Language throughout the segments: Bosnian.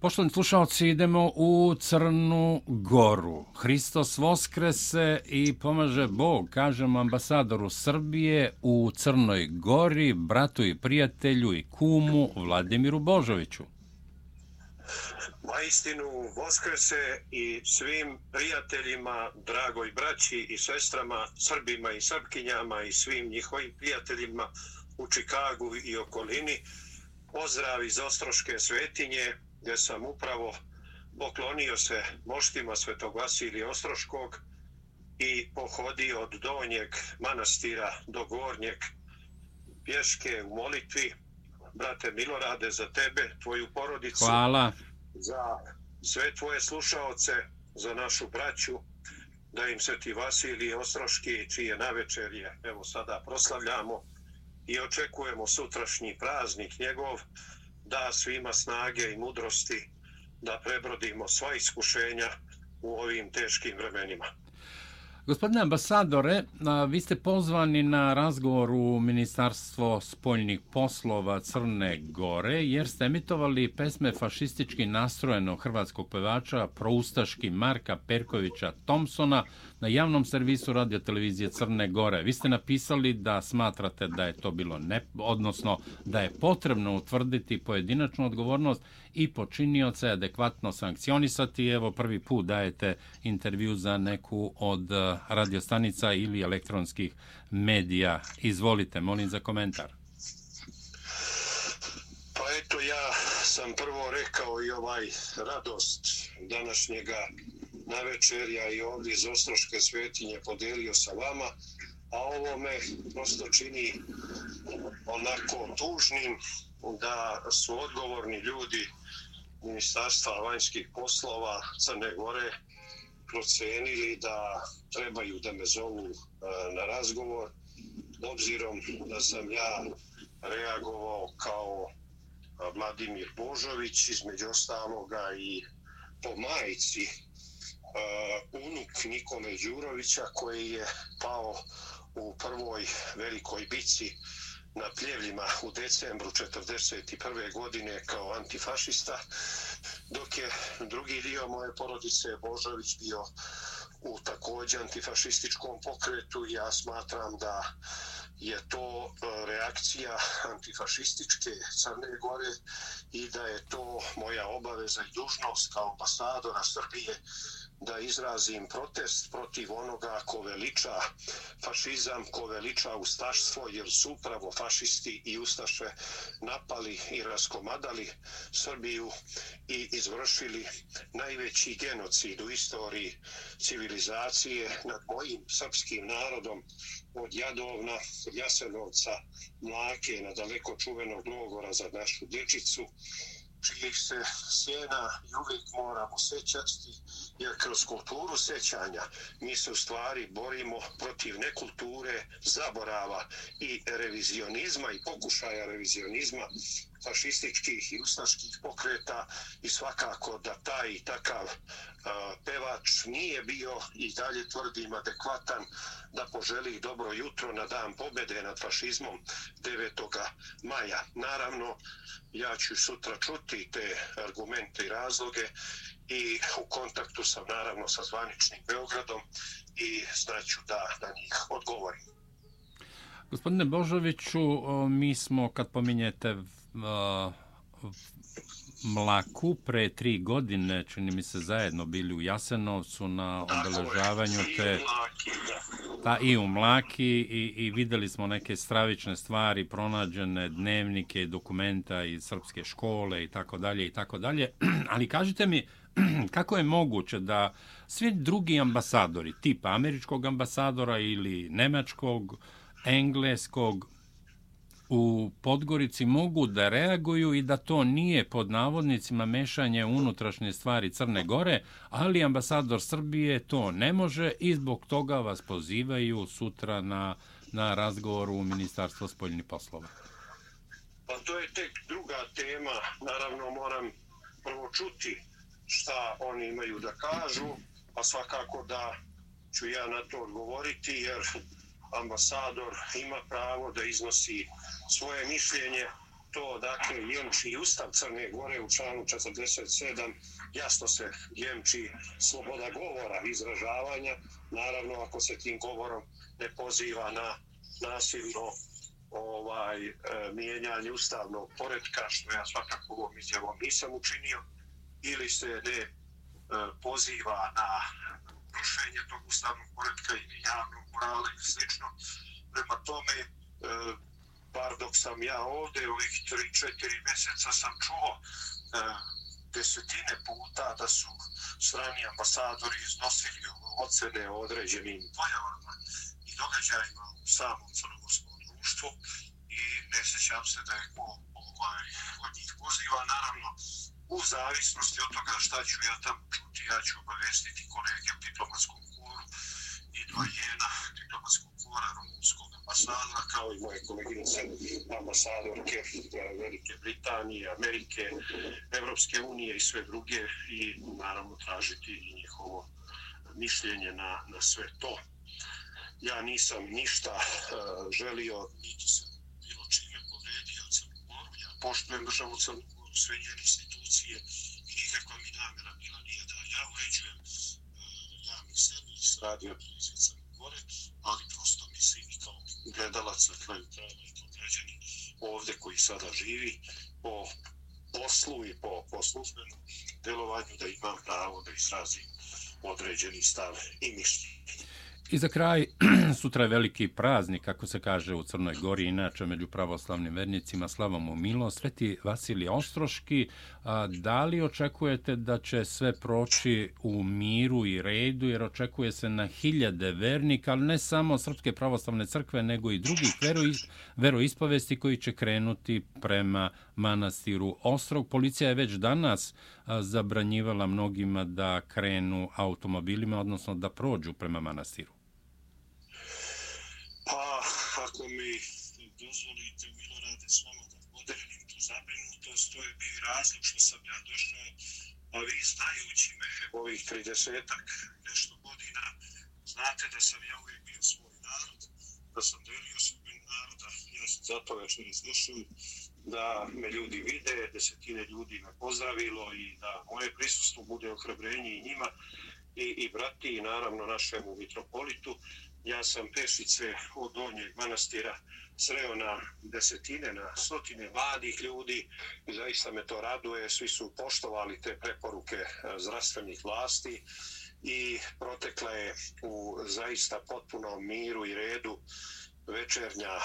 Poštovani slušalci, idemo u Crnu Goru. Hristos voskrese i pomaže Bog, kažem ambasadoru Srbije u Crnoj Gori, bratu i prijatelju i kumu Vladimiru Božoviću. Vaistinu voskrese i svim prijateljima, dragoj braći i sestrama, Srbima i Srpkinjama i svim njihovim prijateljima u Čikagu i okolini. Pozdrav iz Ostroške svetinje, gdje sam upravo poklonio se moštima Svetog Vasilija Ostroškog i pohodio od donjeg manastira do gornjeg pješke u molitvi. Brate Milorade, za tebe, tvoju porodicu. Hvala. Za sve tvoje slušaoce, za našu braću, da im Sveti Vasilije Ostroški, čije navečerje, evo sada proslavljamo i očekujemo sutrašnji praznik njegov, da svima snage i mudrosti da prebrodimo sva iskušenja u ovim teškim vremenima. Gospodine ambasadore, vi ste pozvani na razgovor u Ministarstvo spoljnih poslova Crne Gore, jer ste emitovali pesme fašistički nastrojenog hrvatskog pevača proustaški Marka Perkovića Thompsona na javnom servisu radio televizije Crne Gore. Vi ste napisali da smatrate da je to bilo ne, odnosno da je potrebno utvrditi pojedinačnu odgovornost i počinioce adekvatno sankcionisati. Evo prvi put dajete intervju za neku od radiostanica ili elektronskih medija. Izvolite, molim za komentar. Pa eto, ja sam prvo rekao i ovaj radost današnjega navečerja i ovdje iz Ostroške svetinje podelio sa vama, a ovo me prosto čini onako tužnim da su odgovorni ljudi Ministarstva vanjskih poslova Crne Gore procenili da trebaju da me zovu e, na razgovor, obzirom da sam ja reagovao kao e, Vladimir Božović, između ostaloga i po majici uh, unuk Nikome Đurovića koji je pao u prvoj velikoj bici na pljevljima u decembru 1941. godine kao antifašista, dok je drugi dio moje porodice Božović bio u takođe antifašističkom pokretu. Ja smatram da je to e, reakcija antifašističke Crne Gore i da je to moja obaveza i dužnost kao ambasadora Srbije da izrazim protest protiv onoga ko veliča fašizam, ko veliča ustaštvo, jer su upravo fašisti i ustaše napali i raskomadali Srbiju i izvršili najveći genocid u istoriji civilizacije nad mojim srpskim narodom od Jadovna, Jasenovca, Mlake, na daleko čuvenog logora za našu dječicu, čijih se sjena i uvijek moramo sećati, jer kroz kulturu sećanja mi se u stvari borimo protiv nekulture, zaborava i revizionizma i pokušaja revizionizma fašističkih i ustaških pokreta i svakako da taj i takav pevač nije bio i dalje tvrdim adekvatan da poželi dobro jutro na dan pobede nad fašizmom 9. maja. Naravno, ja ću sutra čuti te argumente i razloge i u kontaktu sam naravno sa zvaničnim Beogradom i znaću da na njih odgovorim. Gospodine Božoviću, mi smo, kad pominjete Mlaku pre tri godine, čini mi se zajedno bili u Jasenovcu na obeležavanju te ta i u Mlaki i, i videli smo neke stravične stvari, pronađene dnevnike, dokumenta iz srpske škole i tako dalje i tako dalje. Ali kažite mi, kako je moguće da svi drugi ambasadori, tipa američkog ambasadora ili nemačkog, engleskog, u Podgorici mogu da reaguju i da to nije pod navodnicima mešanje unutrašnje stvari Crne Gore, ali ambasador Srbije to ne može i zbog toga vas pozivaju sutra na, na razgovor u Ministarstvo spoljnih poslova. Pa to je tek druga tema. Naravno moram prvo čuti šta oni imaju da kažu, pa svakako da ću ja na to odgovoriti, jer ambasador ima pravo da iznosi svoje mišljenje, to, dakle, jemči ustav Crne Gore u članu 47, jasno se jemči sloboda govora, izražavanja, naravno ako se tim govorom ne poziva na nasilno ovaj e, mijenjanje ustavnog poredka, što ja svakako ovom izjavom nisam učinio, ili se ne e, poziva na rušenje tog ustavnog poredka ili javnog morala ili slično. Prema tome, e, bar dok sam ja ovde, ovih 3-4 mjeseca sam čuo e, desetine puta da su strani ambasadori iznosili ocene o određenim pojavama i događajima u samom crnogorskom društvu i ne sjećam se da je ko ovaj, od njih poziva. Naravno, u zavisnosti od toga šta ću ja tamo čuti, ja ću obavestiti kolege u diplomatskom kuru i dvojena diplomatskog kora rumunskog ambasadora, kao i moje koleginice ambasadorke eh, Velike Britanije, Amerike, Evropske unije i sve druge i naravno tražiti i njihovo mišljenje na, na sve to. Ja nisam ništa uh, želio, niti sam bilo čime povredio Crnu Goru, ja poštujem državu Crnu Goru, sve njene institucije i nikakva mi namjera bila nije da ja uređujem uh, javni servis, radio televizije Crne Gore, ali prosto mislim i kao gledalac na kraju krajeva i kao građani ovde koji sada živi po poslu i po, po službenom delovanju da imam pravo da izrazim određeni stav i mišljenje. I za kraj, sutra je veliki praznik, kako se kaže u Crnoj Gori, inače među pravoslavnim vernicima, slavom u Milo, Sveti Vasilije Ostroški. A, da li očekujete da će sve proći u miru i redu, jer očekuje se na hiljade vernika, ali ne samo Srpske pravoslavne crkve, nego i drugih veroispovesti koji će krenuti prema manastiru Ostrog. Policija je već danas zabranjivala mnogima da krenu automobilima, odnosno da prođu prema manastiru. Pa, ako mi dozvolite, Milorade, s vama da podelim tu zabrinutost, to je bio razlog što sam ja došao, a vi znajući me ovih 30-ak nešto godina, znate da sam ja uvijek bio svoj narod, da sam delio svoj naroda, ja sam zato večer izdošao da me ljudi vide, desetine ljudi me pozdravilo i da moje prisustvo bude ohrabrenje i njima i, i brati i naravno našemu mitropolitu. Ja sam pešice od donjeg manastira sreo na desetine, na stotine mladih ljudi i zaista me to raduje. Svi su poštovali te preporuke eh, zdravstvenih vlasti i protekla je u zaista potpunom miru i redu večernja e,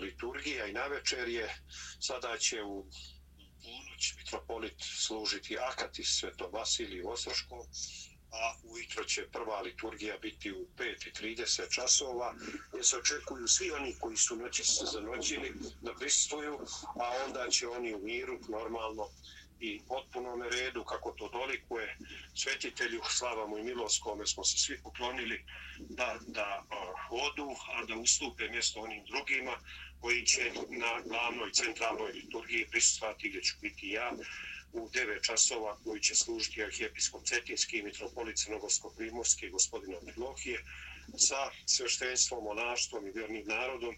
liturgija i navečerje. Sada će u ponoć mitropolit služiti Akatis Sveto Vasilij Osroško, a ujutro će prva liturgija biti u 5.30 časova, gdje se očekuju svi oni koji su noći se zanoćili da pristuju, a onda će oni u miru normalno i potpunom redu, kako to dolikuje svetitelju, Slavamu i milost, kome smo se svi poklonili, da, da uh, odu, a da ustupe mjesto onim drugima, koji će na glavnoj centralnoj liturgiji prisustvati, gdje ću biti ja, u 9 časova koji će služiti arhijepiskop Cetinski, mitropolit Crnogorsko-Primorski, gospodina Prilohije, sa sveštenstvom, monaštvom i vjernim narodom.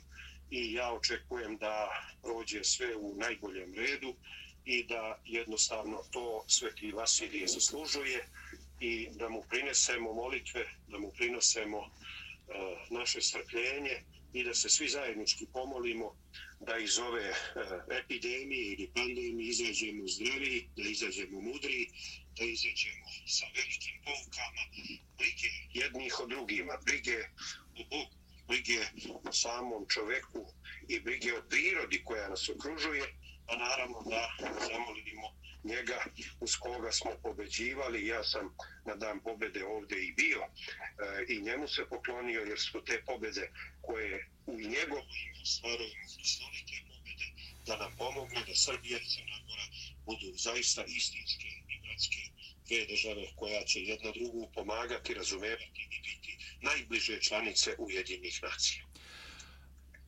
I ja očekujem da prođe sve u najboljem redu i da jednostavno to Sveti Vasilije zaslužuje i da mu prinesemo molitve, da mu prinosemo uh, e, naše strpljenje i da se svi zajednički pomolimo da iz ove uh, epidemije ili pandemije izađemo zdravi, da izađemo mudri, da izađemo sa velikim poukama, brige jednih od drugima, brige o Bogu, brige o samom čoveku i brige o prirodi koja nas okružuje, a naravno da zamolimo njega uz koga smo pobeđivali. Ja sam na dan pobede ovde i bio e, i njemu se poklonio jer su te pobede koje u njegovu ime istorike pobede da nam pomogne da Srbija i Crna Gora budu zaista istinske i bratske dve države koja će jedna drugu pomagati, razumevati i biti najbliže članice Ujedinih nacija.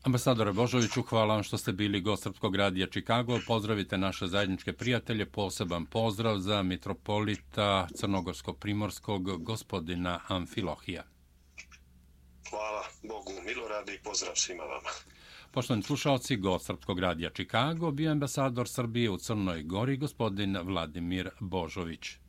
Ambasadore Božoviću, hvala vam što ste bili gost Srpskog radija Čikago. Pozdravite naše zajedničke prijatelje. Poseban pozdrav za mitropolita Crnogorsko-Primorskog gospodina Amfilohija. Hvala Bogu, Milorade i pozdrav svima vama. Poštovani slušalci, gost Srpskog radija Čikago bio ambasador Srbije u Crnoj Gori, gospodin Vladimir Božović.